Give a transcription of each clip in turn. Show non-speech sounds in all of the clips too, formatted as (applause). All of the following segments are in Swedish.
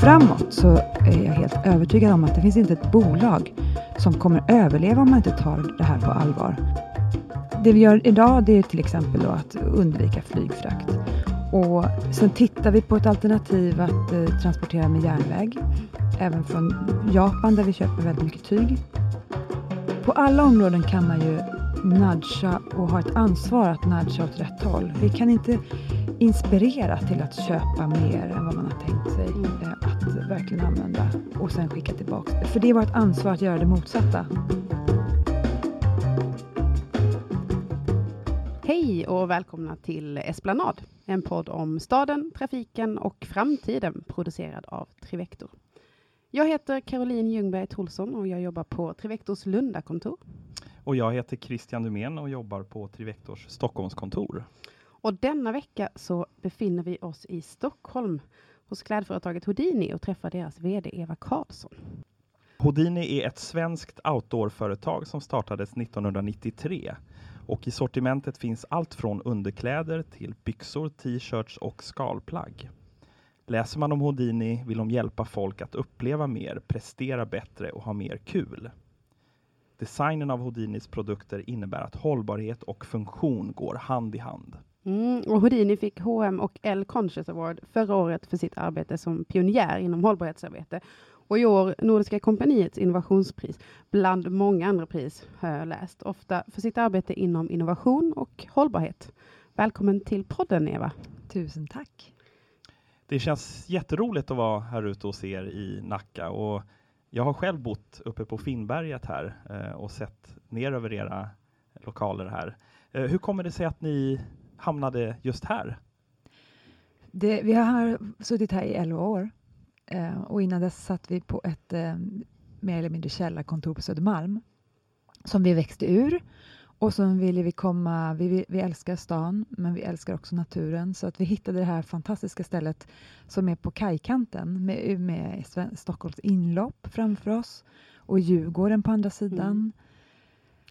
framåt så är jag helt övertygad om att det finns inte ett bolag som kommer överleva om man inte tar det här på allvar. Det vi gör idag det är till exempel att undvika flygfrakt. Och sen tittar vi på ett alternativ att eh, transportera med järnväg. Även från Japan där vi köper väldigt mycket tyg. På alla områden kan man ju nudga och ha ett ansvar att nudga åt rätt håll. Vi kan inte inspirera till att köpa mer än vad man har tänkt sig eh, att verkligen använda och sen skicka tillbaka. För det är vårt ansvar att göra det motsatta. Hej och välkomna till Esplanad, en podd om staden, trafiken och framtiden producerad av Trivector. Jag heter Caroline Ljungberg Tolsson och jag jobbar på Trivectors Lundakontor. Och jag heter Christian Dumén och jobbar på Trivectors Stockholmskontor. Och denna vecka så befinner vi oss i Stockholm hos klädföretaget Houdini och träffar deras VD Eva Karlsson. Houdini är ett svenskt outdoorföretag som startades 1993 och i sortimentet finns allt från underkläder till byxor, t-shirts och skalplagg. Läser man om Houdini vill de hjälpa folk att uppleva mer, prestera bättre och ha mer kul. Designen av Houdinis produkter innebär att hållbarhet och funktion går hand i hand. Mm, och Houdini fick H&M och L Conscious Award förra året för sitt arbete som pionjär inom hållbarhetsarbete. Och i år Nordiska kompaniets innovationspris, bland många andra pris har jag läst, ofta för sitt arbete inom innovation och hållbarhet. Välkommen till podden Eva. Tusen tack. Det känns jätteroligt att vara här ute hos er i Nacka och jag har själv bott uppe på Finnberget här eh, och sett ner över era lokaler här. Eh, hur kommer det sig att ni hamnade just här? Det, vi har suttit här i 11 år eh, och innan dess satt vi på ett eh, mer eller mindre källarkontor på Södermalm som vi växte ur och så ville vi komma, vi, vi älskar stan men vi älskar också naturen så att vi hittade det här fantastiska stället som är på kajkanten med, med Stockholms inlopp framför oss och Djurgården på andra sidan. Mm.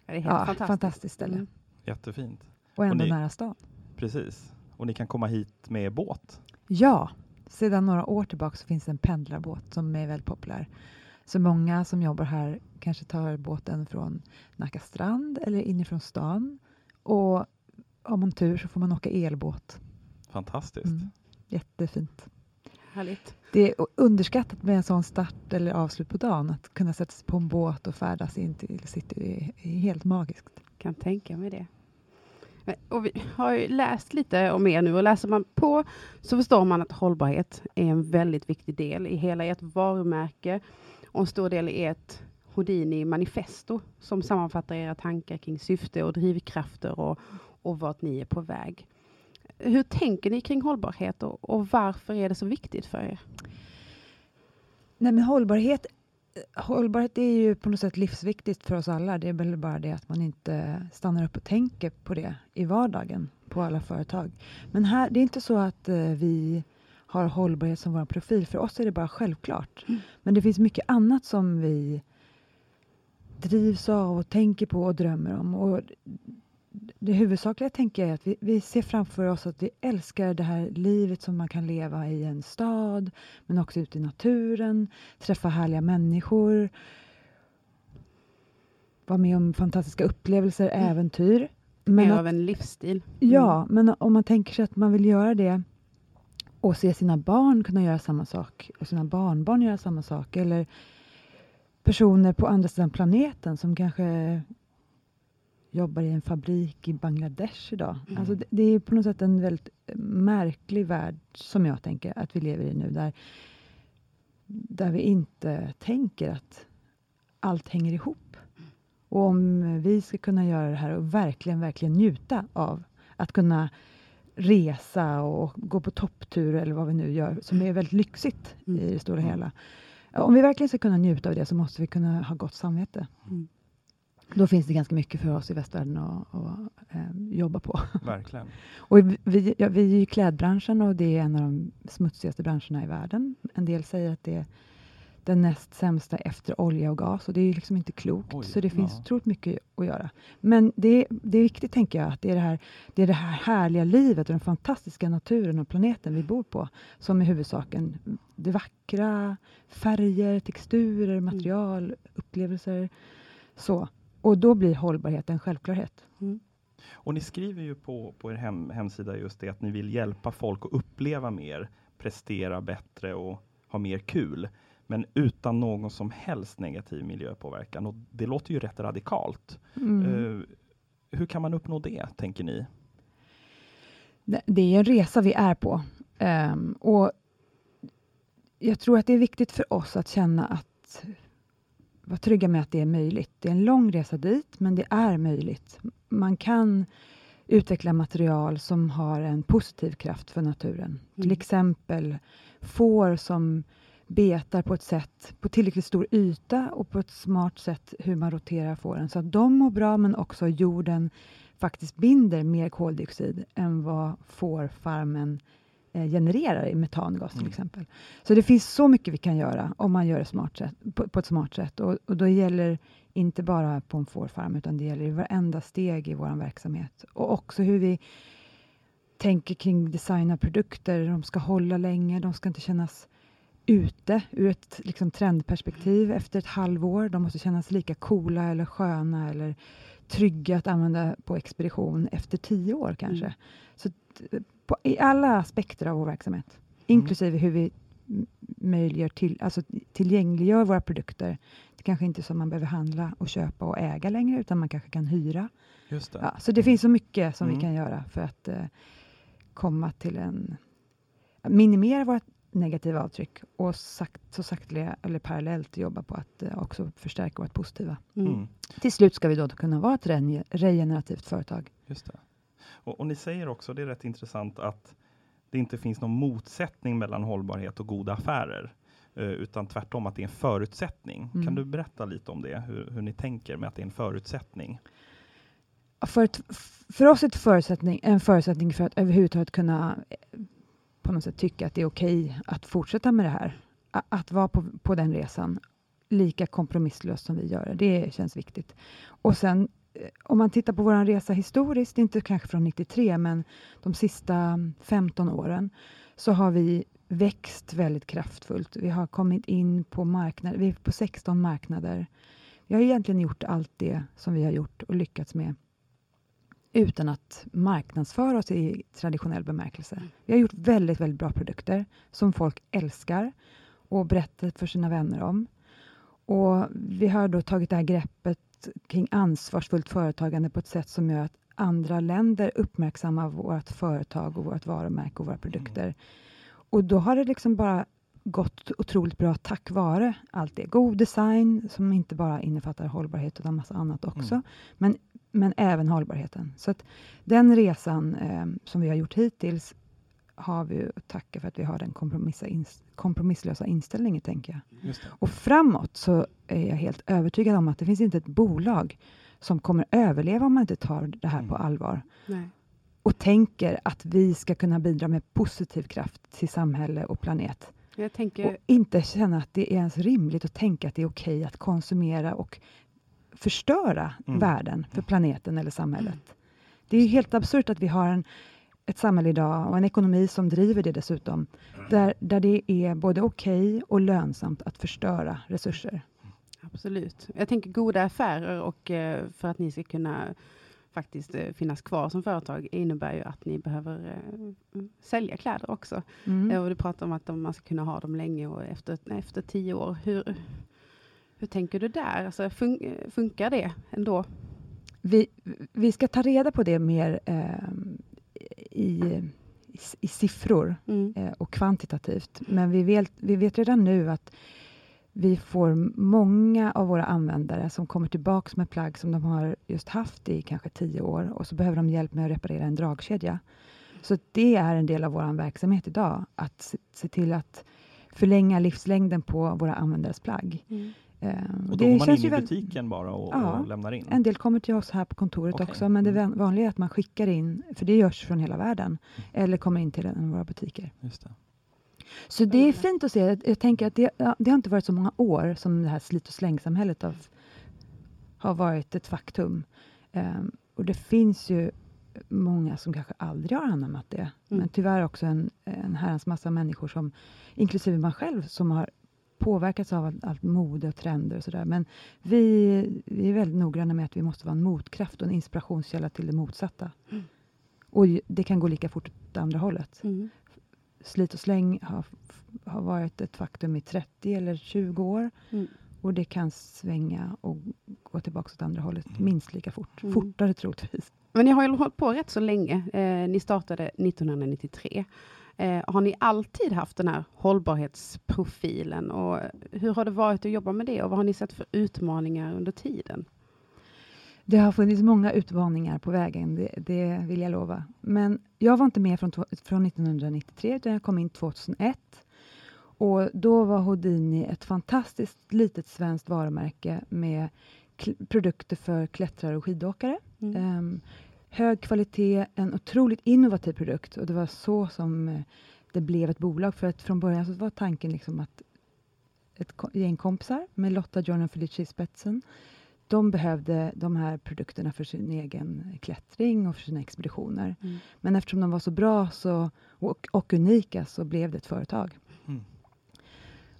Det är helt ja, fantastiskt. fantastiskt ställe. Mm. Jättefint. Och ändå och ni, nära stan. Precis. Och ni kan komma hit med båt? Ja, sedan några år tillbaka finns en pendlarbåt som är väldigt populär. Så många som jobbar här kanske tar båten från Nacka strand eller inifrån stan. Och har man tur så får man åka elbåt. Fantastiskt. Mm. Jättefint. Härligt. Det är underskattat med en sån start eller avslut på dagen. Att kunna sätta sig på en båt och färdas in till city är helt magiskt. Kan tänka mig det. Och vi har ju läst lite om er nu och läser man på så förstår man att hållbarhet är en väldigt viktig del i hela ert varumärke och en stor del i ert Houdini manifesto som sammanfattar era tankar kring syfte och drivkrafter och, och vart ni är på väg. Hur tänker ni kring hållbarhet och, och varför är det så viktigt för er? Nej, men hållbarhet hållbarhet är ju på något sätt livsviktigt för oss alla. Det är väl bara det att man inte stannar upp och tänker på det i vardagen på alla företag. Men här, det är inte så att eh, vi har hållbarhet som vår profil. För oss är det bara självklart. Mm. Men det finns mycket annat som vi drivs av och tänker på och drömmer om. Och det huvudsakliga tänker jag är att vi, vi, ser framför oss att vi älskar det här livet som man kan leva i en stad, men också ute i naturen, träffa härliga människor, vara med om fantastiska upplevelser, mm. äventyr. Men Mer av en livsstil. Mm. Ja, men om man tänker sig att man vill göra det och se sina barn kunna göra samma sak och sina barnbarn göra samma sak eller personer på andra sidan planeten som kanske jobbar i en fabrik i Bangladesh idag. Mm. Alltså det, det, är på något sätt en väldigt märklig värld som jag tänker att vi lever i nu där, där vi inte tänker att allt hänger ihop. Och om vi ska kunna göra det här och verkligen, verkligen njuta av att kunna resa och gå på topptur eller vad vi nu gör, som är väldigt lyxigt mm. i det stora hela. Om vi verkligen ska kunna njuta av det så måste vi kunna ha gott samvete. Mm. Då finns det ganska mycket för oss i västvärlden att, att äh, jobba på. Verkligen. (laughs) och vi, ja, vi är i klädbranschen och det är en av de smutsigaste branscherna i världen. En del säger att det är den näst sämsta efter olja och gas och det är liksom inte klokt. Oj, så det finns ja. otroligt mycket att göra. Men det, det är viktigt, tänker jag, att det är det, här, det är det här härliga livet och den fantastiska naturen och planeten vi bor på som är huvudsaken. Det vackra, färger, texturer, material, upplevelser. Så. Och då blir hållbarhet en självklarhet. Mm. Och ni skriver ju på, på er hem, hemsida just det att ni vill hjälpa folk att uppleva mer, prestera bättre och ha mer kul, men utan någon som helst negativ miljöpåverkan. Och det låter ju rätt radikalt. Mm. Eh, hur kan man uppnå det, tänker ni? Det- är en resa vi är på. Ehm, och jag tror att det är viktigt för oss att känna att vara trygga med att det är möjligt. Det är en lång resa dit, men det är möjligt. Man kan utveckla material som har en positiv kraft för naturen. Till Mm. exempel får som betar på ett sätt, på tillräckligt stor yta och på ett smart sätt hur man roterar fåren så att de mår bra men också jorden faktiskt binder mer koldioxid än vad fårfarmen eh, genererar i metangas till Mm. exempel. Så det finns så mycket vi kan göra om man gör det smart sätt, på, på ett smart sätt och, och då gäller inte bara på en fårfarm utan det gäller i varenda steg i vår verksamhet och också hur vi tänker kring designa produkter. De ska hålla länge, de ska inte kännas ute ur ett liksom, trendperspektiv efter ett halvår. De måste kännas lika coola eller sköna eller trygga att använda på expedition efter tio år kanske. Mm. Så eh, på, I alla aspekter av vår verksamhet, inklusive hur vi möjliggör till, alltså tillgängliggör våra produkter. Det kanske inte är så man behöver handla och köpa och äga längre, utan man kanske kan hyra. Just det. Ja, så det finns så mycket som Mm. vi kan göra för att eh, komma till en... Minimera vårt negativa avtryck och sakt, så sakteliga eller parallellt jobba på att eh, också förstärka vårt positiva. Mm. Mm. Till slut ska vi då kunna vara ett rege- regenerativt företag. Just det. Och, och ni säger också, det är rätt intressant, att det inte finns någon motsättning mellan hållbarhet och goda affärer, eh, utan tvärtom att det är en förutsättning. Mm. Kan du berätta lite om det, hur, hur ni tänker med att det är en förutsättning? För, ett, för oss är det förutsättning, en förutsättning för att överhuvudtaget kunna eh, på något sätt tycka att det är okej att fortsätta med det här. Att vara på, på den resan lika kompromisslöst som vi gör det. Det känns viktigt. Och sen eh, om man tittar på vår resa historiskt, inte kanske från 93, men de sista 15 åren, så har vi växt väldigt kraftfullt. Vi har kommit in på marknader, vi är på 16 marknader. Vi har egentligen gjort allt det som vi har gjort och lyckats med utan att marknadsföra oss i traditionell bemärkelse. Vi har gjort väldigt, väldigt bra produkter som folk älskar och berättat för sina vänner om. Och Vi har då tagit det här greppet kring ansvarsfullt företagande på ett sätt som gör att andra länder uppmärksammar vårt företag och vårt varumärke och våra produkter. Och då har det liksom bara gått otroligt bra tack vare allt det. God design som inte bara innefattar hållbarhet utan massa annat också. Mm. Men, men även hållbarheten. Så att den resan eh, som vi har gjort hittills har vi att tacka för att vi har den kompromissa ins- kompromisslösa inställningen, tänker jag. Just det. Och framåt så är jag helt övertygad om att det finns inte ett bolag som kommer överleva om man inte tar det här på Mm. allvar Nej. och tänker att vi ska kunna bidra med positiv kraft till samhälle och planet. Jag tänker, Och inte känna att det är ens rimligt att tänka att det är okej att konsumera och förstöra Mm. världen för planeten eller samhället. Det är ju helt absurt att vi har en, ett samhälle idag och en ekonomi som driver det dessutom, där, där det är både okej och lönsamt att förstöra resurser. absolut. Jag tänker goda affärer och eh, för att ni ska kunna faktiskt eh, finnas kvar som företag innebär ju att ni behöver eh, sälja kläder också. Mm. Och du pratar om att man ska kunna ha dem länge och efter, efter tio år. Hur, hur tänker du där? Alltså, fun, funkar det ändå? Vi, vi ska ta reda på det mer eh, i, i, i siffror Mm. eh, och kvantitativt. Men vi vet, vi vet redan nu att vi får många av våra användare som kommer tillbaka med plagg som de har just haft i kanske tio år och så behöver de hjälp med att reparera en dragkedja. Så det är en del av vår verksamhet idag, att se, se till att förlänga livslängden på våra användares plagg. Mm. Eh, Och då går man in i väl- butiken bara och, Ja. och lämnar in? en del kommer till oss här på kontoret Okej. också, men det Mm. van- vanliga är att man skickar in, för det görs från hela världen, eller kommer in till en av våra butiker. Just det. Så det är fint att se. Jag tänker att det, det har inte varit så många år som det här slit och slängsamhället har, har varit ett faktum. Um, och det finns ju många som kanske aldrig har anammat det. Mm. Men tyvärr också en, en herrans massa människor, som, inklusive man själv, som har påverkats av allt, allt mode och trender och sådär. Men vi, vi är väldigt noggranna med att vi måste vara en motkraft och en inspirationskälla till det motsatta. Mm. Och det kan gå lika fort åt andra hållet. Mm. Slit och släng har, har varit ett faktum i 30 eller 20 år. Mm. Och det kan svänga och gå tillbaka åt andra hållet mm. minst lika fort. Mm. Fortare troligtvis. Men ni har ju hållit på rätt så länge. Eh, ni startade 1993. Eh, har ni alltid haft den här hållbarhetsprofilen? Och hur har det varit att jobba med det och vad har ni sett för utmaningar under tiden? Det har funnits många utmaningar på vägen, det, det vill jag lova. Men jag var inte med från, från 1993, utan jag kom in 2001. Och då var Houdini ett fantastiskt litet svenskt varumärke med produkter för klättrare och skidåkare. Mm. Um, hög kvalitet, en otroligt innovativ produkt och det var så som eh, det blev ett bolag. För att från början så var tanken liksom att ett gäng kompisar med Lotta, John och Felicia i spetsen, de behövde de här produkterna för sin egen klättring och för sina expeditioner. Mm. Men eftersom de var så bra så, och, och unika så blev det ett företag. Mm.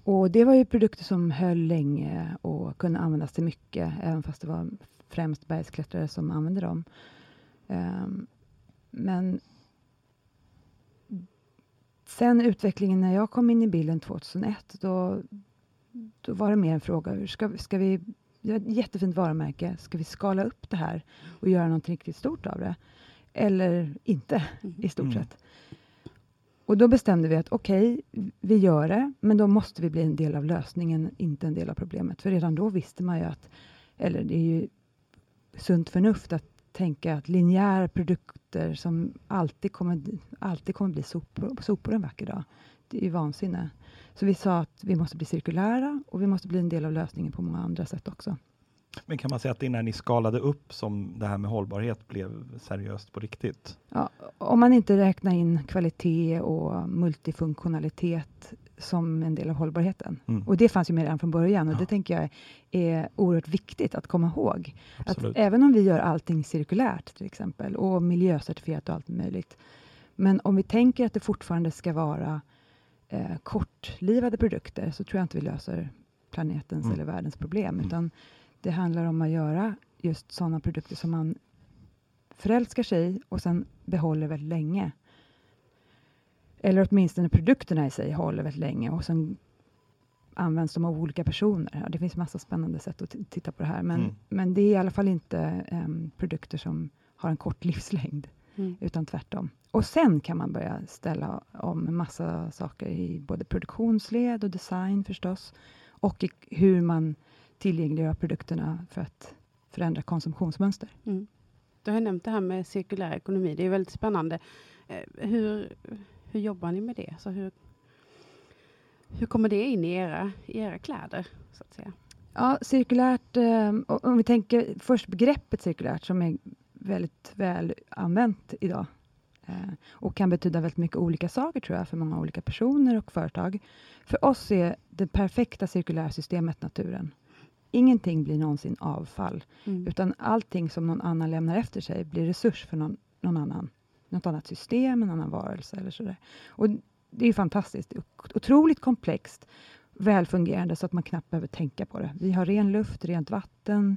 Och Det var ju produkter som höll länge och kunde användas till mycket, även fast det var främst bergsklättrare som använde dem. Um, men sen utvecklingen när jag kom in i bilden 2001, då, då var det mer en fråga, ska, ska vi vi har ett jättefint varumärke. Ska vi skala upp det här och göra något riktigt stort av det? Eller inte, i stort mm. sett. Och då bestämde vi att okej, okay, vi gör det, men då måste vi bli en del av lösningen, inte en del av problemet. För redan då visste man ju att, eller det är ju sunt förnuft att tänka att linjära produkter som alltid kommer, alltid kommer bli sopor, sopor en vacker dag, det är ju vansinne. Så vi sa att vi måste bli cirkulära och vi måste bli en del av lösningen på många andra sätt också. Men kan man säga att det är när ni skalade upp som det här med hållbarhet blev seriöst på riktigt? Ja, om man inte räknar in kvalitet och multifunktionalitet som en del av hållbarheten. Mm. Och det fanns ju med redan från början och ja. det tänker jag är oerhört viktigt att komma ihåg. Absolut. Att även om vi gör allting cirkulärt till exempel och miljöcertifierat och allt möjligt. Men om vi tänker att det fortfarande ska vara eh, kortlivade produkter så tror jag inte vi löser planetens mm. eller världens problem. Mm. Utan det handlar om att göra just sådana produkter som man förälskar sig i och sen behåller väldigt länge. Eller åtminstone produkterna i sig håller väldigt länge och sen används de av olika personer. Ja, det finns massa spännande sätt att titta på det här, men, mm. men det är i alla fall inte um, produkter som har en kort (laughs) livslängd, mm. utan tvärtom. Och sen kan man börja ställa om massa saker i både produktionsled och design förstås, och i hur man tillgängliggör produkterna för att förändra konsumtionsmönster. Mm. Du har nämnt det här med cirkulär ekonomi, det är väldigt spännande. Eh, hur, hur jobbar ni med det? Så hur, hur kommer det in i era, i era kläder? Så att säga? Ja, cirkulärt, eh, om vi tänker först begreppet cirkulärt som är väldigt väl använt idag eh, och kan betyda väldigt mycket olika saker tror jag för många olika personer och företag. För oss är det perfekta cirkulära systemet naturen. Ingenting blir någonsin avfall, mm. utan allting som någon annan lämnar efter sig blir resurs för någon, någon annan något annat system, en annan varelse eller sådär. Och det är fantastiskt. Otroligt komplext, välfungerande så att man knappt behöver tänka på det. Vi har ren luft, rent vatten,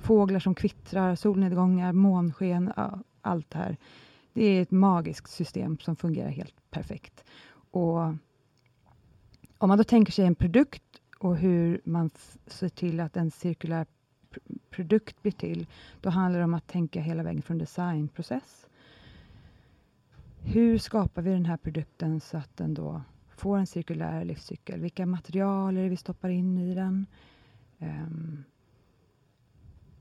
fåglar som kvittrar, solnedgångar, månsken, allt det här. Det är ett magiskt system som fungerar helt perfekt. Och om man då tänker sig en produkt och hur man ser till att en cirkulär produkt blir till, då handlar det om att tänka hela vägen från designprocess hur skapar vi den här produkten så att den då får en cirkulär livscykel? Vilka material är det vi stoppar in i den? Um,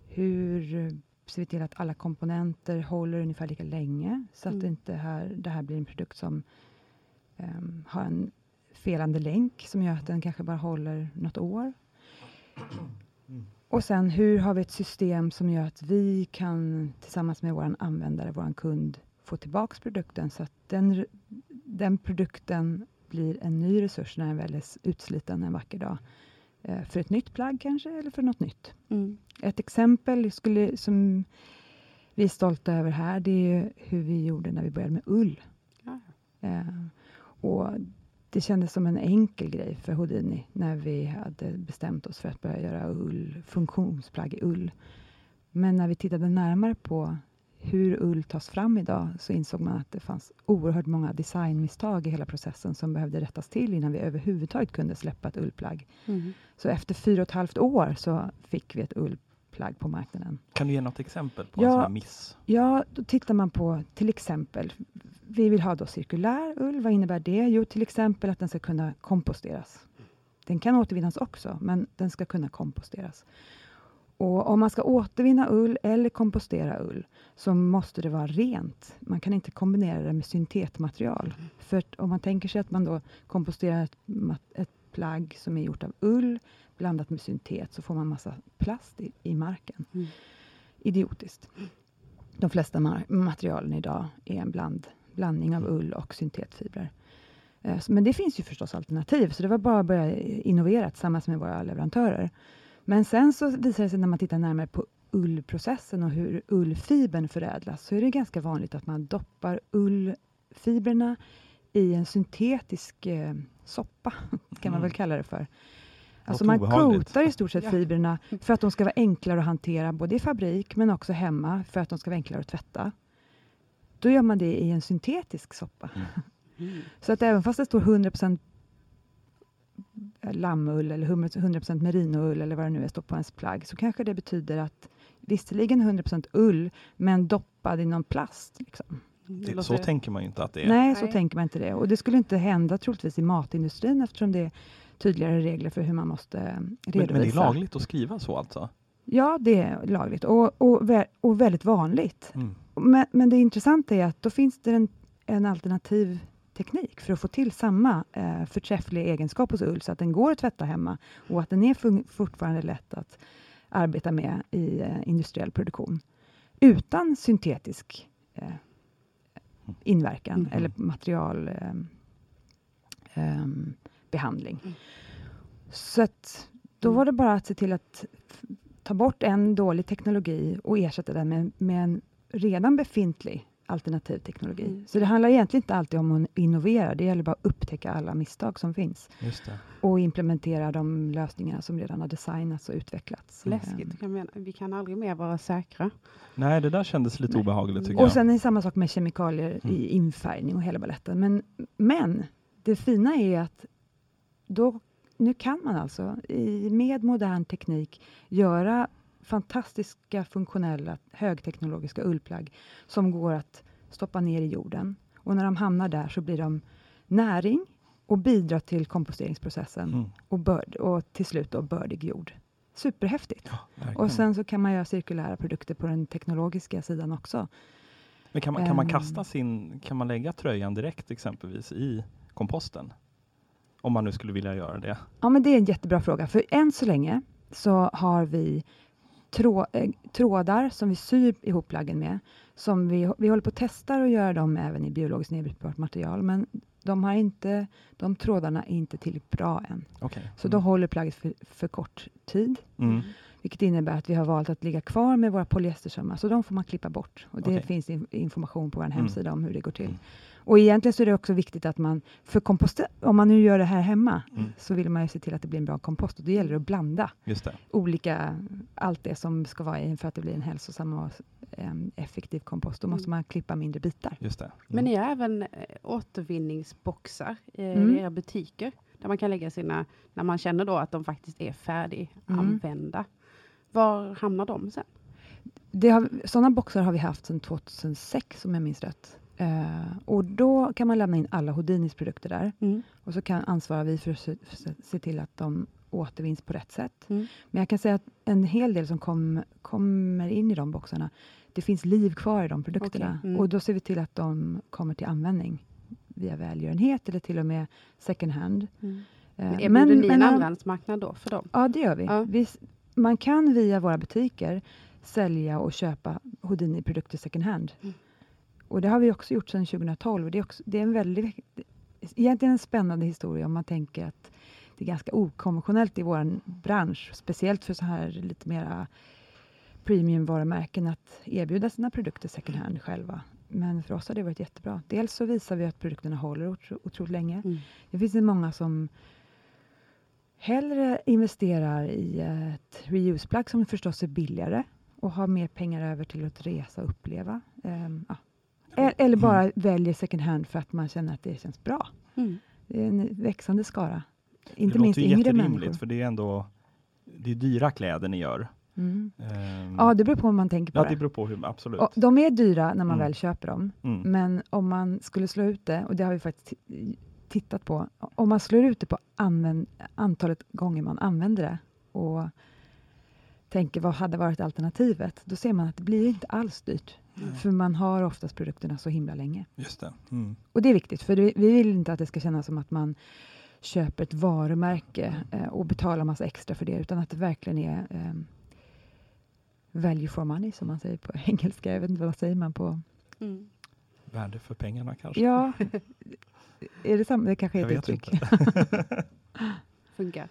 hur ser vi till att alla komponenter håller ungefär lika länge så att mm. inte här, det här blir en produkt som um, har en felande länk som gör att den kanske bara håller något år. Och sen hur har vi ett system som gör att vi kan tillsammans med vår användare, vår kund, få tillbaka produkten så att den, den produkten blir en ny resurs när den väl är utsliten en vacker dag. Eh, för ett nytt plagg kanske, eller för något nytt. Mm. Ett exempel skulle, som vi är stolta över här, det är hur vi gjorde när vi började med ull. Ja. Eh, och det kändes som en enkel grej för Houdini när vi hade bestämt oss för att börja göra ull, funktionsplagg i ull. Men när vi tittade närmare på hur ull tas fram idag så insåg man att det fanns oerhört många designmisstag i hela processen som behövde rättas till innan vi överhuvudtaget kunde släppa ett ullplagg. Mm. Så efter fyra och ett halvt år så fick vi ett ullplagg på marknaden. Kan du ge något exempel på Ja. en sån här miss? Ja, då tittar man på till exempel, vi vill ha då cirkulär ull. Vad innebär det? Jo, till exempel att den ska kunna komposteras. Den kan återvinnas också, men den ska kunna komposteras. Och om man ska återvinna ull eller kompostera ull så måste det vara rent. Man kan inte kombinera det med syntetmaterial. För att om man tänker sig att man då komposterar ett, ett plagg som är gjort av ull blandat med syntet så får man massa plast i, i marken. Mm. Idiotiskt. De flesta ma- materialen idag är en bland, blandning av ull och syntetfibrer. Eh, så- Men det finns ju förstås alternativ, så det var bara att börja innovera tillsammans med våra leverantörer. Men sen så visar det sig när man tittar närmare på ullprocessen och hur ullfibern förädlas, så är det ganska vanligt att man doppar ullfibrerna i en syntetisk eh, soppa, kan man Mm. väl kalla det för. Alltså man coatar i stort sett Ja. fibrerna för att de ska vara enklare att hantera, både i fabrik men också hemma, för att de ska vara enklare att tvätta. Då gör man det i en syntetisk soppa. Mm. (laughs) Så att även fast det står 100% lammull eller 100% merinoull eller vad det nu är står på ens plagg, så kanske det betyder att visserligen 100% ull, men doppad i någon plast. Liksom. Det så tänker man ju inte att det är. Nej, så Nej. tänker man inte det. Och det skulle inte hända troligtvis i matindustrin eftersom det är tydligare regler för hur man måste eh, Men, redovisa. men det är lagligt att skriva så alltså? Ja, det är lagligt och, och, och väldigt vanligt. Mm. Men, men det intressanta är att då finns det en, en alternativ teknik för att få till samma eh, förträffliga egenskap hos ull, så att den går att tvätta hemma och att den är fortfarande lätt att arbeta med i eh, industriell produktion utan syntetisk eh, inverkan Mhm. eller materialbehandling. Eh, ehm, behandling. Mm. Så att då Mm. var det bara att se till att ta bort en dålig teknologi och ersätta den med, med en redan befintlig alternativ teknologi. Mm. Så det handlar egentligen inte alltid om att innovera, det gäller bara att upptäcka alla misstag som finns Just det. och implementera de lösningar som redan har designats och utvecklats. Läskigt. Kan vi, vi kan aldrig mer vara säkra. Nej, det där kändes lite Nej. obehagligt tycker Och jag. sen är det samma sak med kemikalier Mm. i infärgning och hela baletten. Men, men det fina är att då, nu kan man alltså i, med modern teknik göra fantastiska funktionella högteknologiska ullplagg som går att stoppa ner i jorden. Och när de hamnar där så blir de näring och bidrar till komposteringsprocessen Mm. och, börd, och till slut då bördig jord. Superhäftigt. Ja. Och sen så kan man göra cirkulära produkter på den teknologiska sidan också. Men kan man, kan man Ehm. kasta sin, kan man lägga tröjan direkt exempelvis i komposten? Om man nu skulle vilja göra det. Ja, men det är en jättebra fråga. För än så länge så har vi trå, eh, trådar som vi syr ihop plaggen med. Som vi, vi håller på att testa att göra dem även i biologiskt nedbrytbart material. Men de, har inte, de trådarna är inte tillräckligt bra än. Okej. Så då håller plagget för, för kort tid. Mm. Vilket innebär att vi har valt att ligga kvar med våra polyestersömmar. Så de får man klippa bort. Och det Okej. finns in, information på vår Mm. hemsida om hur det går till. Mm. Och egentligen så är det också viktigt att man, för kompost, om man nu gör det här hemma, Mm. så vill man ju se till att det blir en bra kompost. Och då gäller det att blanda Just det. olika, allt det som ska vara i för att det blir en hälsosam och em, effektiv kompost. Då måste Mm. man klippa mindre bitar. Just det. Mm. Men ni har även eh, återvinningsboxar eh, Mm. i era butiker. Där man kan lägga sina, när man känner då att de faktiskt är färdiganvända. Var hamnar de sen? Sådana boxar har vi haft sedan 2006 om jag minns rätt. Eh, och då kan man lämna in alla Houdinis produkter där. Och så kan ansvarar vi för att se, för att se till att de återvinns på rätt sätt. Mm. Men jag kan säga att en hel del som kom, kommer in i de boxarna, det finns liv kvar i de produkterna. Okej, mm. Och då ser vi till att de kommer till användning via välgörenhet eller till och med second hand. Eh, Men erbjuder ni en andrahandsmarknad då för dem? Ja, det gör vi. Ja. vi. Man kan via våra butiker sälja och köpa Houdini-produkter second hand. Mm. Och det har vi också gjort sedan 2012. Och det, är också, det är en väldigt egentligen en spännande historia om man tänker att det är ganska okonventionellt i vår bransch, speciellt för så här lite mera premiumvarumärken att erbjuda sina produkter second hand själva. Men för oss har det varit jättebra. Dels så visar vi att produkterna håller otro, otroligt länge. Mm. Det finns många som hellre investerar i ett reuse-plagg som förstås är billigare och har mer pengar över till att resa och uppleva. Um, ja. E- Eller bara Mm. väljer second hand för att man känner att det känns bra. Mm. Det är en växande skara. Inte det minst låter yngre människor. för det är ändå det är dyra kläder ni gör. Mm. Ehm, Ja, det beror på hur man tänker på ja, det. det beror på hur, absolut. Och de är dyra när man Mm. väl köper dem, Mm. men om man skulle slå ut det, och det har vi faktiskt ti- tittat på, om man slår ut det på använd, antalet gånger man använder det och tänker vad hade varit alternativet, då ser man att det blir inte alls dyrt. Nej. För man har oftast produkterna så himla länge. Just det. Mm. Och det är viktigt, för vi vill inte att det ska kännas som att man köper ett varumärke eh, och betalar massa extra för det, utan att det verkligen är eh, value for money, som man säger på (laughs) engelska. Jag vet inte vad säger man på... Mm. Värde för pengarna kanske? Ja, är det samma? Det kanske är Jag ett uttryck. (laughs) (laughs) Funkar.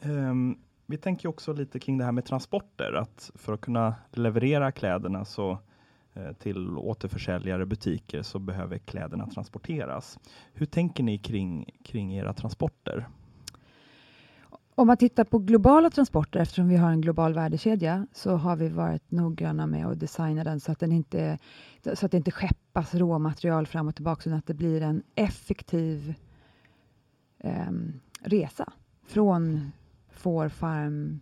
Ehm, vi tänker också lite kring det här med transporter, att för att kunna leverera kläderna så, eh, till återförsäljare, butiker, så behöver kläderna transporteras. Hur tänker ni kring, kring era transporter? Om man tittar på globala transporter, eftersom vi har en global värdekedja, så har vi varit noggranna med att designa den så att, den inte, så att det inte skeppas råmaterial fram och tillbaka, utan att det blir en effektiv eh, resa från fårfarm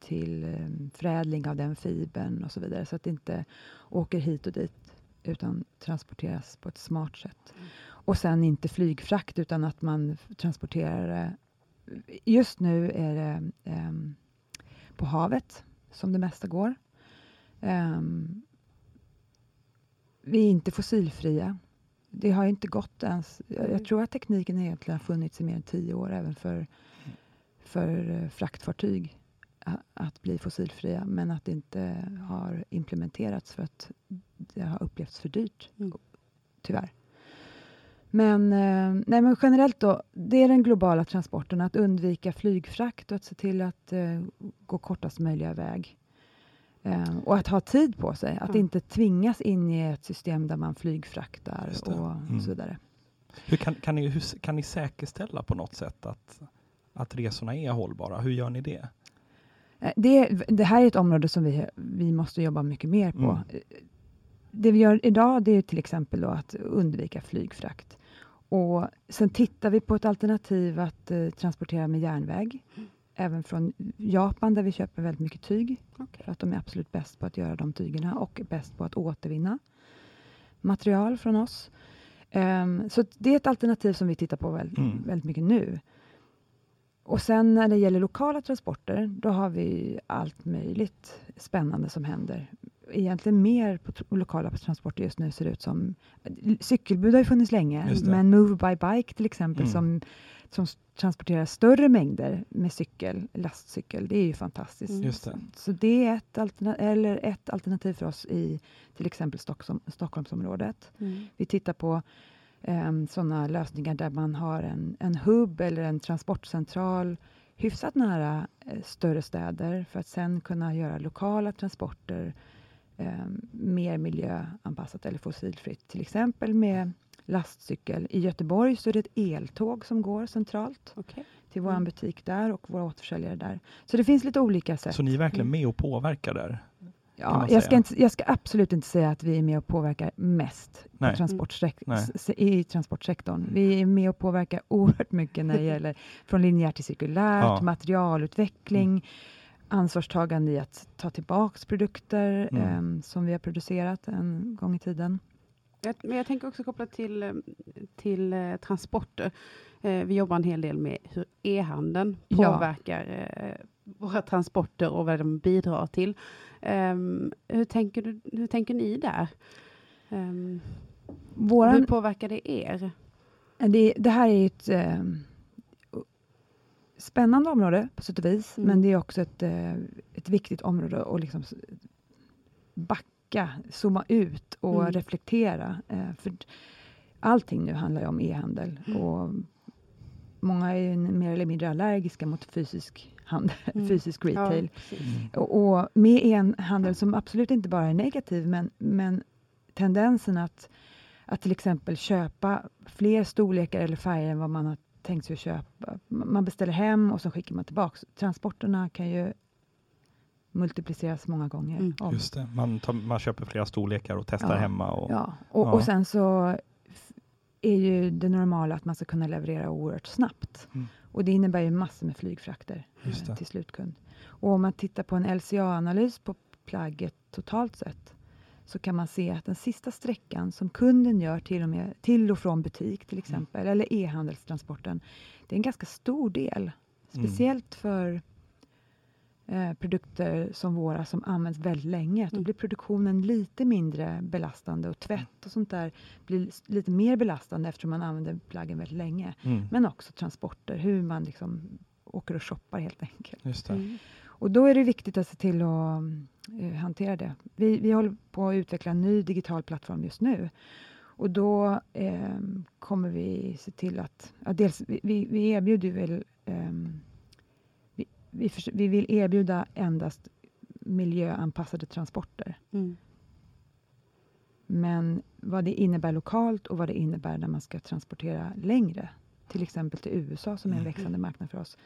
till em, förädling av den fibern och så vidare, så att det inte åker hit och dit, utan transporteras på ett smart sätt. Och sen inte flygfrakt, utan att man transporterar det Just nu är det ehm, på havet som det mesta går. Ehm, vi är inte fossilfria. Det har inte gått ens. Jag, jag tror att tekniken egentligen har funnits i mer än tio år även för, för eh, fraktfartyg a- att bli fossilfria, men att det inte har implementerats för att det har upplevts för dyrt, Mm. tyvärr. Men, eh, nej, men generellt då, det är den globala transporten, att undvika flygfrakt och att se till att eh, gå kortast möjliga väg. Eh, och att ha tid på sig, att Ja. inte tvingas in i ett system där man flygfraktar och Mm. så vidare. Hur kan, kan, ni, hur, kan ni säkerställa på något sätt att, att resorna är hållbara? Hur gör ni det? Eh, Det, det här är ett område som vi, vi måste jobba mycket mer på. Mm. Det vi gör idag det är till exempel då att undvika flygfrakt. Och sen tittar vi på ett alternativ att eh, transportera med järnväg. Även från Japan där vi köper väldigt mycket tyg. Okej. För att de är absolut bäst på att göra de tygerna och bäst på att återvinna material från oss. Ehm, så det är ett alternativ som vi tittar på väldigt, Mm. väldigt mycket nu. Och sen när det gäller lokala transporter, då har vi allt möjligt spännande som händer. Egentligen mer på lokala transporter just nu ser det ut som. Cykelbud har ju funnits länge, men Move by Bike till exempel Mm. som, som transporterar större mängder med cykel, lastcykel, det är ju fantastiskt. Mm. Just det. Så det är ett, alterna- eller ett alternativ för oss i till exempel Stockholm, Stockholmsområdet. Mm. Vi tittar på um, sådana lösningar där man har en, en hubb eller en transportcentral hyfsat nära eh, större städer för att sen kunna göra lokala transporter em, mer miljöanpassat eller fossilfritt. Till exempel med lastcykel. I Göteborg så är det ett eltåg som går centralt Okej. till vår Mm. butik där och våra återförsäljare där. Så det finns lite olika sätt. Så ni är verkligen Mm. med och påverkar där? Ja, jag, ska inte, jag ska absolut inte säga att vi är med och påverkar mest Nej. på transportsek- Nej. s- i transportsektorn. Vi är med och påverkar (laughs) oerhört mycket när det gäller från linjärt till cirkulärt, Ja. materialutveckling, ansvarstagande i att ta tillbaks produkter Mm. em, som vi har producerat en gång i tiden. Jag, men jag tänker också kopplat till, eh, till eh, transporter. Eh, vi jobbar en hel del med hur e-handeln Ja. påverkar eh, våra transporter och vad de bidrar till. Ehm, hur, tänker du, hur tänker ni där? Hur Våran, påverkar det er? det, det här är ett em, spännande område på sätt och vis, Mm. men det är också ett, eh, ett viktigt område att liksom backa, zooma ut och Mm. reflektera. Eh, för allting nu handlar ju om e-handel. Och många är ju mer eller mindre allergiska mot fysisk handel, Mm. fysisk retail. Ja. Mm. Och, och med e-handel som absolut inte bara är negativ, men, men tendensen att, att till exempel köpa fler storlekar eller färger än vad man har tänkt sig att köpa. Man beställer hem och så skickar man tillbaka. Transporterna kan ju multipliceras många gånger Mm. Just det. Man, tar, man köper flera storlekar och testar Ja. hemma. Och, Ja, och, Ja. och sen så är ju det normala att man ska kunna leverera oerhört snabbt. Mm. Och det innebär ju massor med flygfrakter eh, till slutkund. Och om man tittar på en LCA-analys på plagget totalt sett så kan man se att den sista sträckan som kunden gör till och, med, till och från butik till exempel, eller e-handelstransporten, det är en ganska stor del. Mm. Speciellt för eh, produkter som våra som används väldigt länge. Då Mm. blir produktionen lite mindre belastande och tvätt och sånt där blir lite mer belastande eftersom man använder plaggen väldigt länge. Mm. Men också transporter, hur man liksom åker och shoppar helt enkelt. Just det. Mm. Och då är det viktigt att se till att eh, hantera det. Vi, vi håller på att utveckla en ny digital plattform just nu. Och då eh, kommer vi se till att, ja, dels, vi, vi, vi erbjuder ju väl, ehm, vi, vi, förs- vi vill erbjuda endast miljöanpassade transporter. Mm. Men vad det innebär lokalt och vad det innebär när man ska transportera längre, till exempel till USA som är en Mm. växande marknad för oss,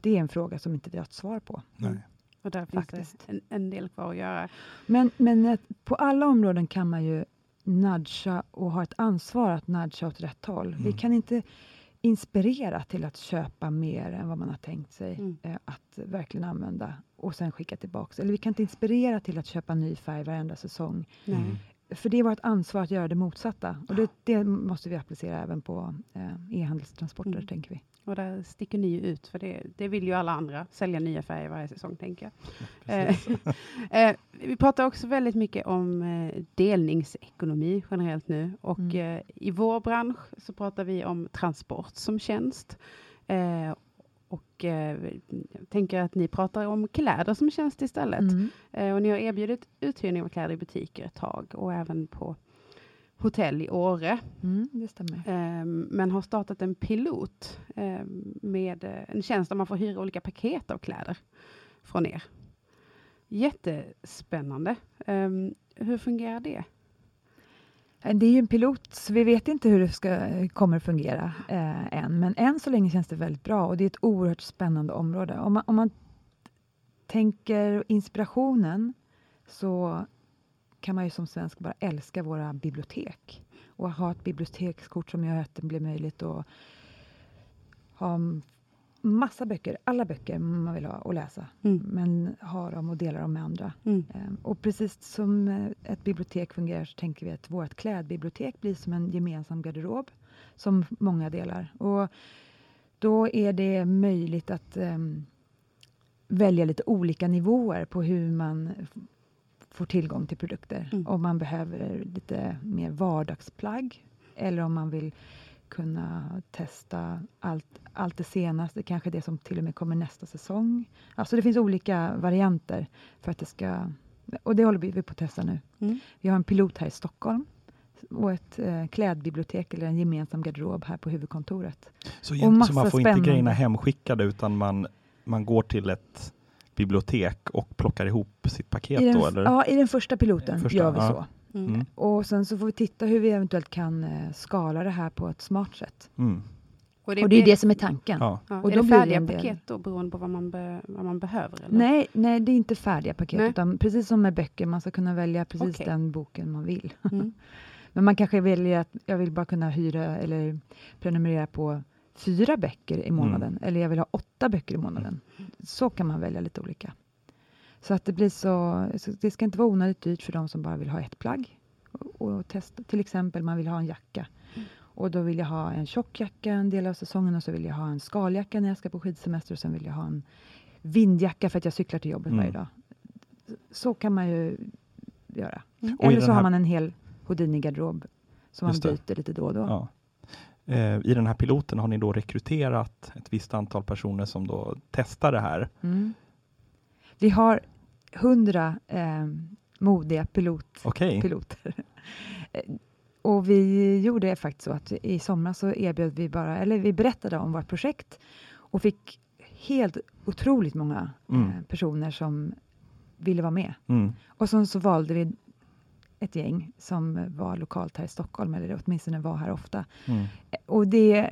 det är en fråga som inte vi har ett svar på. Nej. Och där finns Faktiskt. det en, en del kvar att göra. Men, men att på alla områden kan man ju nudga och ha ett ansvar att nudga åt rätt håll. Vi Mm. kan inte inspirera till att köpa mer än vad man har tänkt sig Mm. eh, att verkligen använda och sen skicka tillbaka. Eller vi kan inte inspirera till att köpa ny färg varenda säsong. Mm. För det är vårt ansvar att göra det motsatta. Och det, det måste vi applicera även på eh, e-handelstransporter, Mm. tänker vi. Och där sticker ni ut, för det, det vill ju alla andra, sälja nya färger varje säsong, tänker jag. (laughs) (laughs) Eh, vi pratar också väldigt mycket om eh, delningsekonomi generellt nu. Och Mm. eh, i vår bransch så pratar vi om transport som tjänst. Och jag tänker att ni pratar om kläder som tjänst istället. Mm. Och ni har erbjudit uthyrning av kläder i butiker ett tag och även på hotell i Åre. Mm, det stämmer. Eh, men har startat en pilot eh, med eh, en tjänst där man får hyra olika paket av kläder från er. Jättespännande. Eh, hur fungerar det? Eh, Det är ju en pilot, så vi vet inte hur det ska, kommer fungera eh, än. Men än så länge känns det väldigt bra och det är ett oerhört spännande område. Om man, om man tänker inspirationen så kan man ju som svensk bara älska våra bibliotek och ha ett bibliotekskort som gör att det blir möjligt att ha massa böcker, alla böcker man vill ha och läsa, Mm. men ha dem och dela dem med andra. Mm. Ehm, Och precis som eh, ett bibliotek fungerar så tänker vi att vårt klädbibliotek blir som en gemensam garderob som många delar. Och då är det möjligt att ehm, välja lite olika nivåer på hur man får tillgång till produkter. Mm. Om man behöver lite mer vardagsplagg eller om man vill kunna testa allt, allt det senaste, kanske det som till och med kommer nästa säsong. Alltså det finns olika varianter för att det ska... Och det håller vi på att testa nu. Mm. Vi har en pilot här i Stockholm och ett eh, klädbibliotek eller en gemensam garderob här på huvudkontoret. Så, Och så man får inte spännande. grejerna hemskickade utan man, man går till ett bibliotek och plockar ihop sitt paket I den, då? Eller? ja, i den första piloten Första, gör vi ja. så. Mm. Mm. Och sen så får vi titta hur vi eventuellt kan eh, skala det här på ett smart sätt. Mm. Och och det är blir- det som är tanken. Ja. Ja, och är då det blir det färdiga en del- paket då, beroende på vad man, be, vad man behöver? Eller? Nej, nej, det är inte färdiga paket, Nej. utan precis som med böcker, man ska kunna välja precis Okej. den boken man vill. Mm. (laughs) Men man kanske väljer att jag vill bara kunna hyra eller prenumerera på fyra böcker i månaden, eller jag vill ha åtta böcker i månaden. Så kan man välja lite olika. Så att det blir så, så det ska inte vara onödigt dyrt för de som bara vill ha ett plagg och, och testa. Till exempel, man vill ha en jacka. Och då vill jag ha en tjock jacka en del av säsongen och så vill jag ha en skaljacka när jag ska på skidsemester och sen vill jag ha en vindjacka för att jag cyklar till jobbet Mm. varje dag. Så kan man ju göra. Mm. Eller så har här- man en hel Houdini-garderob som man byter lite då och då. Ja. Eh, I den här piloten har ni då rekryterat ett visst antal personer som då testar det här. Mm. Vi har hundra eh, modiga pilot, Okej, piloter. Eh, och vi gjorde faktiskt så att i somras så erbjöd vi bara, eller vi berättade om vårt projekt och fick helt otroligt många Mm. eh, personer som ville vara med. Mm. Och sen så valde vi ett gäng som var lokalt här i Stockholm, eller åtminstone var här ofta. Mm. Och det,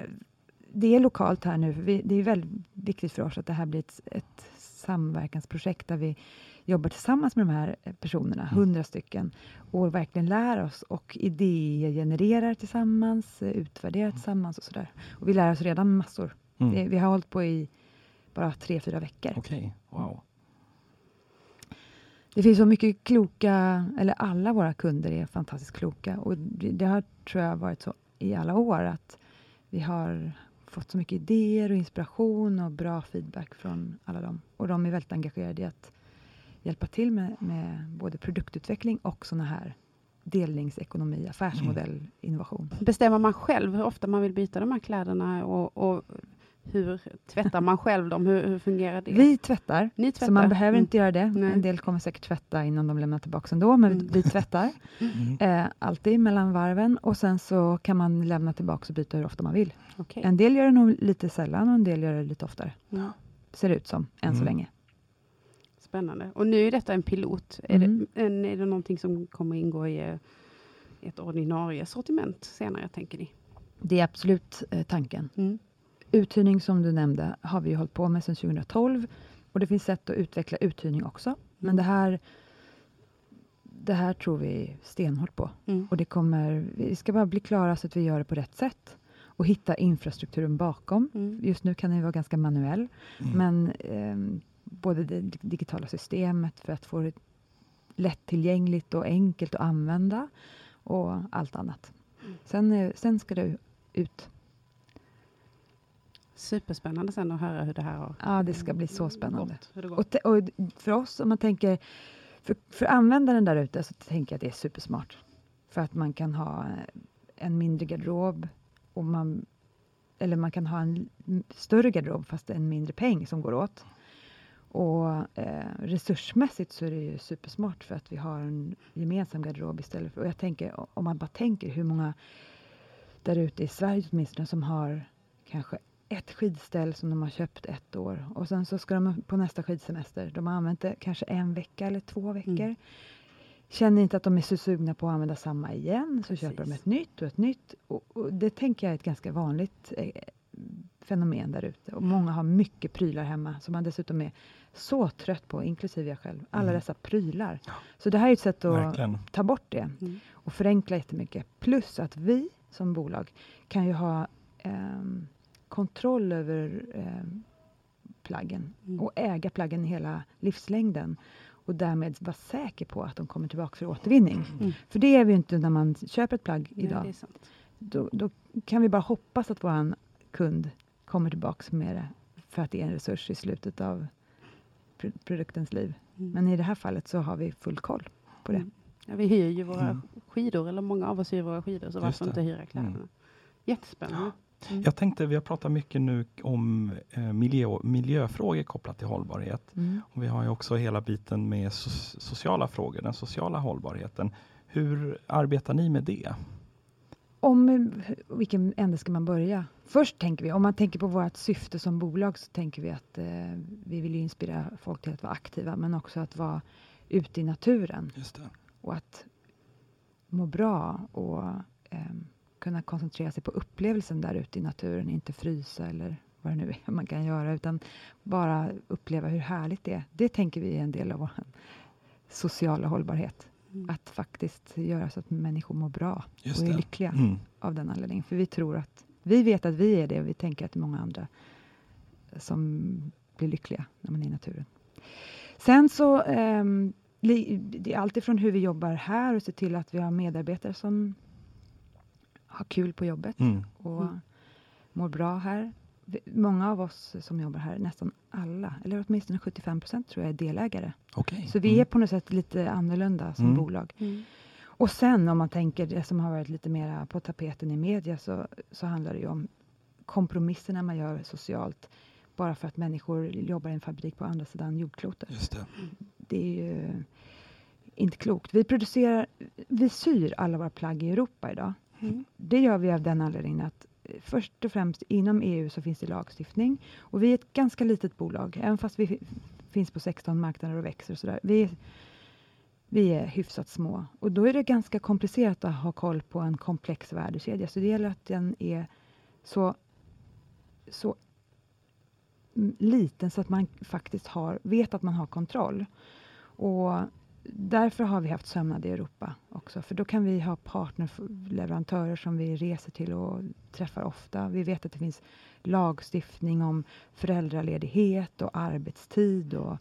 det är lokalt här nu, för vi, det är väldigt viktigt för oss att det här blir ett, ett samverkansprojekt där vi jobbar tillsammans med de här personerna, hundra stycken, och verkligen lär oss och idégenererar tillsammans, utvärderar tillsammans och sådär. Och vi lär oss redan massor. Mm. Det, vi har hållit på i bara tre, fyra veckor. Okej, wow. Det finns så mycket kloka, eller alla våra kunder är fantastiskt kloka och det, det har tror jag varit så i alla år att vi har fått så mycket idéer och inspiration och bra feedback från alla dem. Och de är väldigt engagerade i att hjälpa till med, med både produktutveckling och såna här delningsekonomi, affärsmodell, innovation. Bestämmer man själv hur ofta man vill byta de här kläderna och, och hur tvättar man själv dem? Hur, hur fungerar det? Vi tvättar, Ni tvättar? så man behöver Mm. inte göra det. Nej. En del kommer säkert tvätta innan de lämnar tillbaka ändå, men Mm. vi tvättar. Mm. Eh, alltid mellan varven och sen så kan man lämna tillbaka och byta hur ofta man vill. Okej. En del gör det nog lite sällan och en del gör det lite oftare. Mm. Ser det ut som, än så Mm. länge. Spännande. Och nu är detta en pilot. Är, Mm. det, en, är det någonting som kommer ingå i eh, ett ordinarie sortiment senare, tänker ni? Det är absolut eh, tanken. Mm. Uthyrning som du nämnde har vi ju hållit på med sedan 2012 och det finns sätt att utveckla uthyrning också. Men det här, det här tror vi stenhårt på. Mm. Och det kommer, vi ska bara bli klara så att vi gör det på rätt sätt och hitta infrastrukturen bakom. Mm. Just nu kan den vara ganska manuell, Mm. men ehm, både det dig- digitala systemet för att få det lättillgängligt och enkelt att använda och allt annat. Mm. Sen, eh, sen ska det ut. Superspännande sen att höra hur det här har Ja, det ska bli så spännande. Hur det gått. Och, och för oss, om man tänker, för, för användaren där ute, så tänker jag att det är supersmart. För att man kan ha eh, en mindre garderob, och man, eller man kan ha en större garderob, fast en mindre peng som går åt. Och eh, resursmässigt så är det ju supersmart för att vi har en gemensam garderob istället för, och jag tänker, om man bara tänker hur många där ute i Sverige åtminstone som har kanske ett skidställ som de har köpt ett år och sen så ska de på nästa skidsemester. De har använt det kanske en vecka eller två veckor. Mm. Känner inte att de är så sugna på att använda samma igen, så köper de Precis. ett nytt och ett nytt. Och, och det tänker jag är ett ganska vanligt eh, fenomen där ute. Och många har mycket prylar hemma som man dessutom är så trött på, inklusive jag själv. Alla Mm. dessa prylar. Så det här är ett sätt att Verkligen. ta bort det Mm. och förenkla jättemycket. Plus att vi som bolag kan ju ha ehm, kontroll över ehm, plaggen Mm. och äga plaggen hela livslängden och därmed vara säker på att de kommer tillbaka för återvinning. Mm. För det är vi ju inte när man köper ett plagg Nej, idag. det är sant. Då, då kan vi bara hoppas att vår kund kommer tillbaka med det för att det är en resurs i slutet av pro- produktens liv. Mm. Men i det här fallet så har vi full koll på det. Mm. Ja, vi hyr ju våra Mm. skidor, eller många av oss hyr våra skidor, så varför det. inte hyra kläderna? Mm. Jättespännande. Mm. Jag tänkte, vi har pratat mycket nu om eh, miljö, miljöfrågor kopplat till hållbarhet. Mm. Och vi har ju också hela biten med so sociala frågor, den sociala hållbarheten. Hur arbetar ni med det? Om eh, vilken ände ska man börja? Först tänker vi, om man tänker på vårt syfte som bolag, så tänker vi att eh, vi vill ju inspirera folk till att vara aktiva, men också att vara ute i naturen och att må bra och ehm, kunna koncentrera sig på upplevelsen där ute i naturen, inte frysa eller vad det nu är man kan göra, utan bara uppleva hur härligt det är. Det tänker vi är en del av vår sociala hållbarhet. Mm. Att faktiskt göra så att människor mår bra Just och är det. lyckliga Mm. av den anledningen. För vi tror att, vi vet att vi är det och vi tänker att det är många andra som blir lyckliga när man är i naturen. Sen så, li- det är alltifrån hur vi jobbar här och se till att vi har medarbetare som har kul på jobbet Mm. och Mm. mår bra här. Många av oss som jobbar här, nästan alla, eller åtminstone 75 procent tror jag är delägare. Okej. Så vi är Mm. på något sätt lite annorlunda som Mm. bolag. Mm. Och sen om man tänker det som har varit lite mer på tapeten i media så, så handlar det ju om kompromisserna man gör socialt bara för att människor jobbar i en fabrik på andra sidan jordklotet. Just det. Det är ju inte klokt. Vi producerar, vi syr alla våra plagg i Europa idag Mm. Det gör vi av den anledningen att eh, först och främst inom EU så finns det lagstiftning och vi är ett ganska litet bolag, även fast vi finns på 16 marknader och växer och sådär. Vi, vi är hyfsat små och då är det ganska komplicerat att ha koll på en komplex värdekedja, så det gäller att den är så, så liten så att man faktiskt har, vet att man har kontroll. Och därför har vi haft sömnad i Europa också, för då kan vi ha partnerleverantörer som vi reser till och träffar ofta. Vi vet att det finns lagstiftning om föräldraledighet och arbetstid och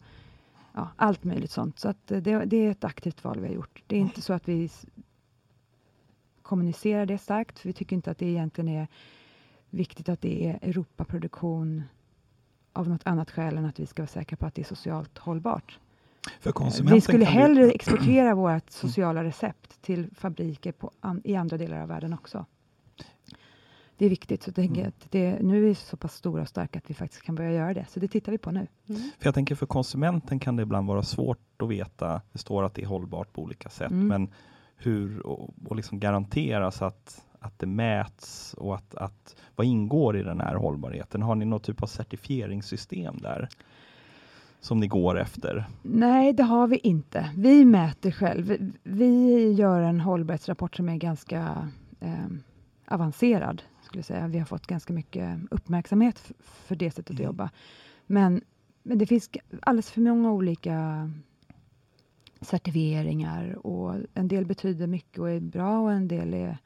ja, allt möjligt sånt. Så att eh, det, det är ett aktivt val vi har gjort. Det är inte så att vi kommunicerar det starkt, för vi tycker inte att det egentligen är viktigt att det är Europaproduktion av något annat skäl än att vi ska vara säkra på att det är socialt hållbart. För konsumenten Vi skulle hellre (clears throat) exportera vårt sociala recept till fabriker på an, i andra delar av världen också. Det är viktigt. Så jag tänker Mm. att det, nu är vi så pass stora och starka att vi faktiskt kan börja göra det. Så det tittar vi på nu. Mm. För jag tänker för konsumenten kan det ibland vara svårt att veta. Det står att det är hållbart på olika sätt, Mm. men hur och, och liksom garanteras att, att det mäts och att, att vad ingår i den här hållbarheten? Har ni någon typ av certifieringssystem där som ni går efter? Nej, det har vi inte. Vi mäter själv. Vi, gör en hållbarhetsrapport som är ganska eh, avancerad. Skulle jag säga. Vi har fått ganska mycket uppmärksamhet för det sättet att Mm. jobba. Men, men det finns alldeles för många olika certifieringar och en del betyder mycket och är bra och en del är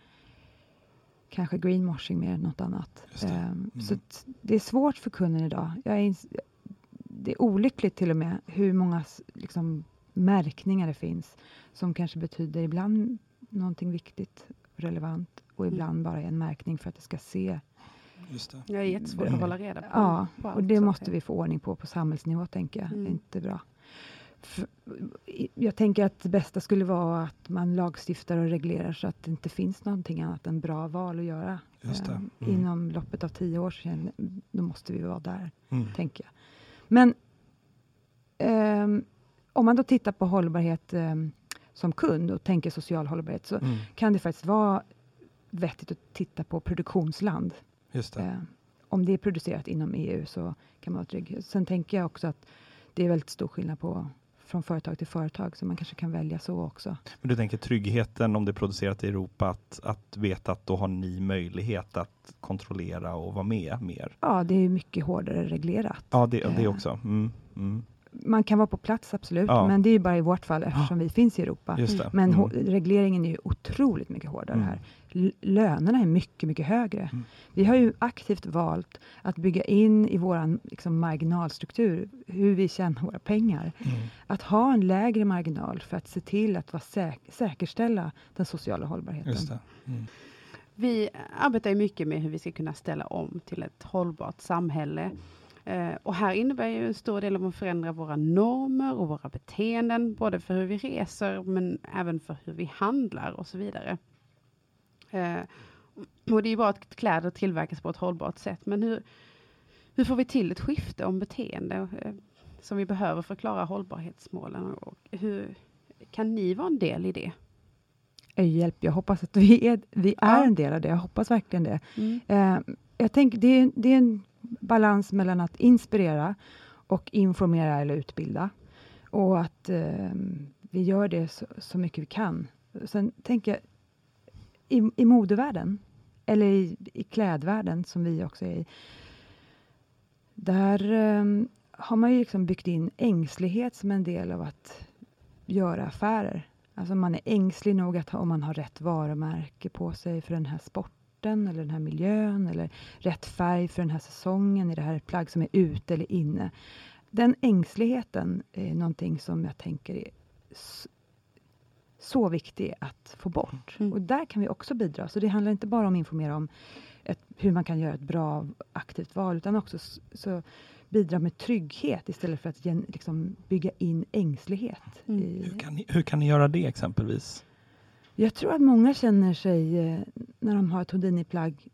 kanske greenwashing mer än något annat. Det. Ehm, Så Mm. att det är svårt för kunden idag. Jag är det är olyckligt till och med hur många liksom, märkningar det finns som kanske betyder ibland någonting viktigt, relevant och Mm. ibland bara är en märkning för att det ska se. Just det. Det är jättesvårt att Mm. hålla reda på. Ja, på och det måste vi få ordning på på samhällsnivå, tänker jag. Det Mm. är inte bra. För, jag tänker att det bästa skulle vara att man lagstiftar och reglerar så att det inte finns någonting annat än bra val att göra. Just det. Ehm, Mm. Inom loppet av tio år sedan, då måste vi vara där Mm. tänker jag. Men ehm, om man då tittar på hållbarhet ehm, som kund och tänker social hållbarhet så Mm. kan det faktiskt vara vettigt att titta på produktionsland. Just det. Eh, om det är producerat inom EU så kan man vara trygg. Sen tänker jag också att det är väldigt stor skillnad på från företag till företag, så man kanske kan välja så också. Men du tänker tryggheten om det är producerat i Europa, att, att veta att då har ni möjlighet att kontrollera och vara med mer? Ja, det är mycket hårdare reglerat. Ja, det, det Eh. också. Mm. Mm. Man kan vara på plats, absolut, Ja. men det är ju bara i vårt fall eftersom vi finns i Europa. Just det. Men Mm. regleringen är ju otroligt mycket hårdare Mm. här. L- lönerna är mycket, mycket högre. Mm. Vi har ju aktivt valt att bygga in i vår liksom, marginalstruktur hur vi tjänar våra pengar. Mm. Att ha en lägre marginal för att se till att vara säk- säkerställa den sociala hållbarheten. Just det. Mm. Vi arbetar ju mycket med hur vi ska kunna ställa om till ett hållbart samhälle. Eh, och här innebär ju en stor del av att förändra våra normer och våra beteenden, både för hur vi reser men även för hur vi handlar och så vidare. Eh, och det är ju bra att kläder tillverkas på ett hållbart sätt, men hur, hur får vi till ett skifte om beteende eh, som vi behöver för att klara hållbarhetsmålen? Och hur kan ni vara en del i det? Hjälp, jag hoppas att vi är, vi är Ja. en del av det. Jag hoppas verkligen det. Eh, jag tänker, det, är, det är en balans mellan att inspirera och informera eller utbilda. Och att eh, vi gör det så, så mycket vi kan. Sen tänker jag, i, i modevärlden, eller i, i klädvärlden som vi också är i, där eh, har man ju liksom byggt in ängslighet som en del av att göra affärer. Alltså man är ängslig nog att ha, om man har rätt varumärke på sig för den här sporten eller den här miljön eller rätt färg för den här säsongen. Är det här ett plagg som är ute eller inne? Den ängsligheten är någonting som jag tänker är så viktig att få bort. Mm. Och där kan vi också bidra. Så det handlar inte bara om att informera om ett, hur man kan göra ett bra aktivt val, utan också så bidra med trygghet istället för att gen, liksom bygga in ängslighet. Mm. I, Hur, kan ni, hur kan ni göra det exempelvis? Jag tror att många känner sig, eh, när de har ett Houdini-plagg,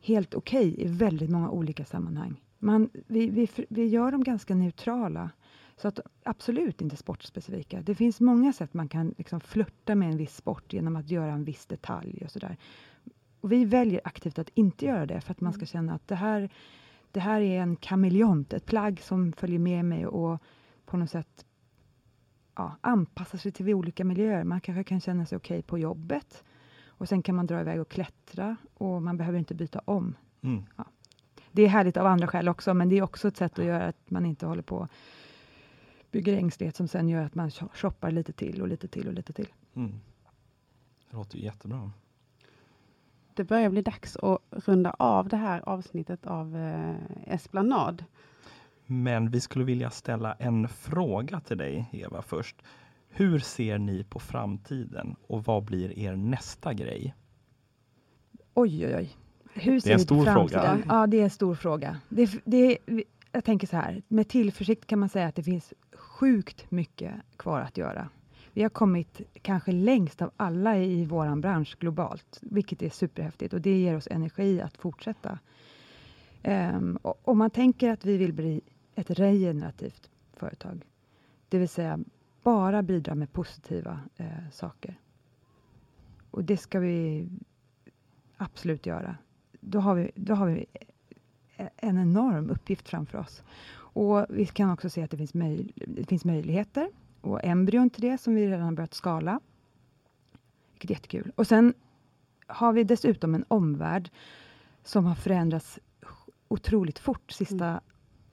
helt okej i väldigt många olika sammanhang. Man, vi, vi, vi gör dem ganska neutrala. Så att absolut inte sportspecifika. Det finns många sätt man kan liksom flirta med en viss sport genom att göra en viss detalj och sådär. Och vi väljer aktivt att inte göra det för att man ska känna att det här, det här är en kameleont, ett plagg som följer med mig och på något sätt ja, anpassar sig till olika miljöer. Man kanske kan känna sig okej okay på jobbet och sen kan man dra iväg och klättra och man behöver inte byta om. Mm. Ja. Det är härligt av andra skäl också, men det är också ett sätt att göra att man inte håller på bygger ängslighet som sen gör att man shoppar lite till och lite till och lite till. Mm. Det låter ju jättebra. Det börjar bli dags att runda av det här avsnittet av eh, Esplanad. Men vi skulle vilja ställa en fråga till dig, Eva, först. Hur ser ni på framtiden och vad blir er nästa grej? Oj, oj, oj. Hur det är en stor fråga. Ja, det är en stor fråga. Det, det, jag tänker så här, med tillförsikt kan man säga att det finns sjukt mycket kvar att göra. Vi har kommit kanske längst av alla i vår bransch globalt, vilket är superhäftigt och det ger oss energi att fortsätta. Um, om man tänker att vi vill bli ett regenerativt företag, det vill säga bara bidra med positiva eh, saker. Och det ska vi absolut göra. Då har vi, då har vi eh, en enorm uppgift framför oss. Och Vi kan också se att det finns, möj det finns möjligheter och embryon till det som vi redan har börjat skala. Vilket är jättekul. Och sen har vi dessutom en omvärld som har förändrats otroligt fort sista, mm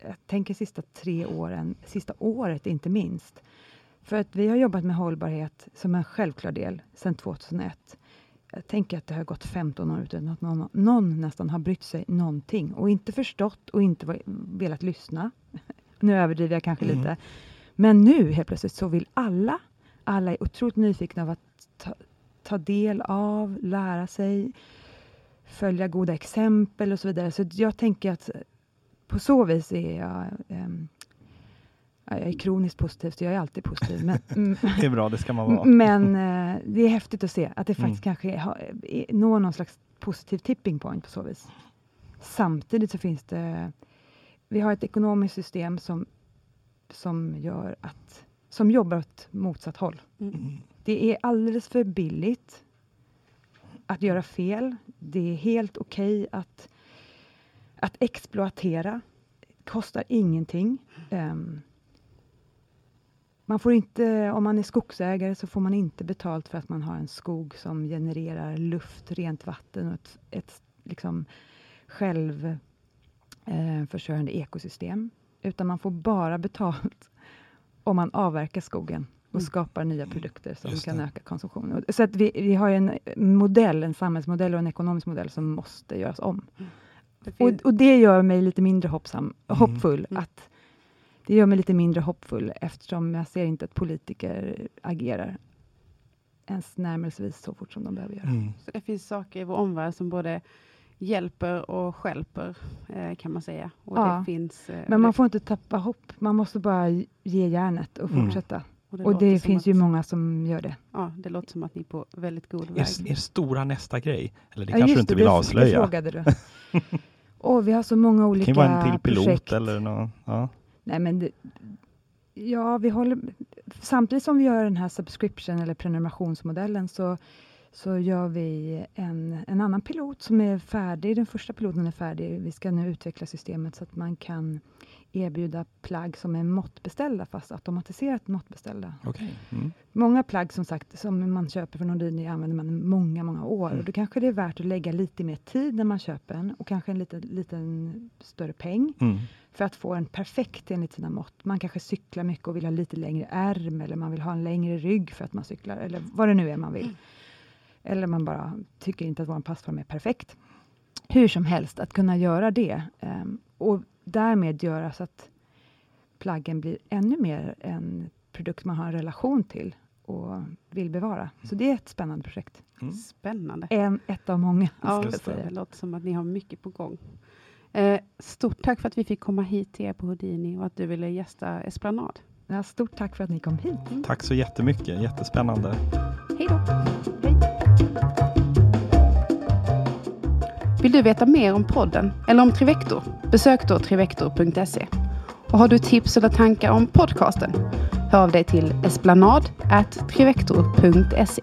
jag tänker sista tre åren, sista året inte minst. För att vi har jobbat med hållbarhet som en självklar del sedan 2001 jag tänker att det har gått 15 år utan att någon, någon nästan har brytt sig någonting och inte förstått och inte velat lyssna. (laughs) nu överdriver jag kanske mm. lite. Men nu helt plötsligt så vill alla, alla är otroligt nyfikna av att ta, ta del av, lära sig, följa goda exempel och så vidare. Så jag tänker att på så vis är jag um, jag är kroniskt positiv, så jag är alltid positiv. Men, (laughs) det är bra, det ska man vara. Men eh, det är häftigt att se att det faktiskt mm. kanske har, når någon slags positiv tipping point på så vis. Samtidigt så finns det, vi har ett ekonomiskt system som, som gör att, som jobbar åt motsatt håll. Mm. Det är alldeles för billigt att göra fel. Det är helt okej okay att, att exploatera. Kostar ingenting. Um, man får inte, om man är skogsägare så får man inte betalt för att man har en skog som genererar luft, rent vatten och ett, ett liksom självförsörjande eh, ekosystem. Utan man får bara betalt om man avverkar skogen och mm. skapar nya produkter som kan öka konsumtionen. Så att vi, vi har en modell, en samhällsmodell och en ekonomisk modell som måste göras om. Mm. Och, och, det gör mig lite mindre hoppsam, mm. hoppfull, mm. att det gör mig lite mindre hoppfull eftersom jag ser inte att politiker agerar ens närmelsevis så fort som de behöver göra. Mm. Så det finns saker i vår omvärld som både hjälper och skälper, eh, kan man säga. Och ja, det finns, eh, men man får inte tappa hopp. Man måste bara ge järnet och mm. fortsätta. Mm. Och det, och det finns att, ju många som gör det. Ja, det låter som att ni är på väldigt god väg. Er, er stora nästa grej? Eller det ja, kanske du inte vill det, avslöja? Det frågade du. (laughs) och vi har så många olika projekt. Det kan vara en till pilot projekt. eller något. Ja. Nej, men det, ja, vi håller, samtidigt som vi gör den här subscription eller prenumerationsmodellen så, så gör vi en, en annan pilot som är färdig. Den första piloten är färdig. Vi ska nu utveckla systemet så att man kan erbjuda plagg som är måttbeställda, fast automatiserat måttbeställda. Okay. Mm. Många plagg som sagt, som man köper från Nordini använder man många, många år. Mm. Och då kanske det är värt att lägga lite mer tid när man köper en och kanske en liten, liten större peng. Mm för att få en perfekt enligt sina mått. Man kanske cyklar mycket och vill ha lite längre ärm eller man vill ha en längre rygg för att man cyklar eller vad det nu är man vill. Eller man bara tycker inte att vår passform är perfekt. Hur som helst, att kunna göra det um, och därmed göra så att plaggen blir ännu mer en produkt man har en relation till och vill bevara. Så det är ett spännande projekt. Mm. Spännande. En, ett av många. Ja, det låter som att ni har mycket på gång. Eh, stort tack för att vi fick komma hit till er på Houdini och att du ville gästa Esplanad. Ja, stort tack för att ni kom hit. Mm. Tack så jättemycket, jättespännande. Hej då. Hej. Vill du veta mer om podden eller om Trivector? Besök då trivector.se. Och har du tips eller tankar om podcasten? Hör av dig till esplanad.trivector.se.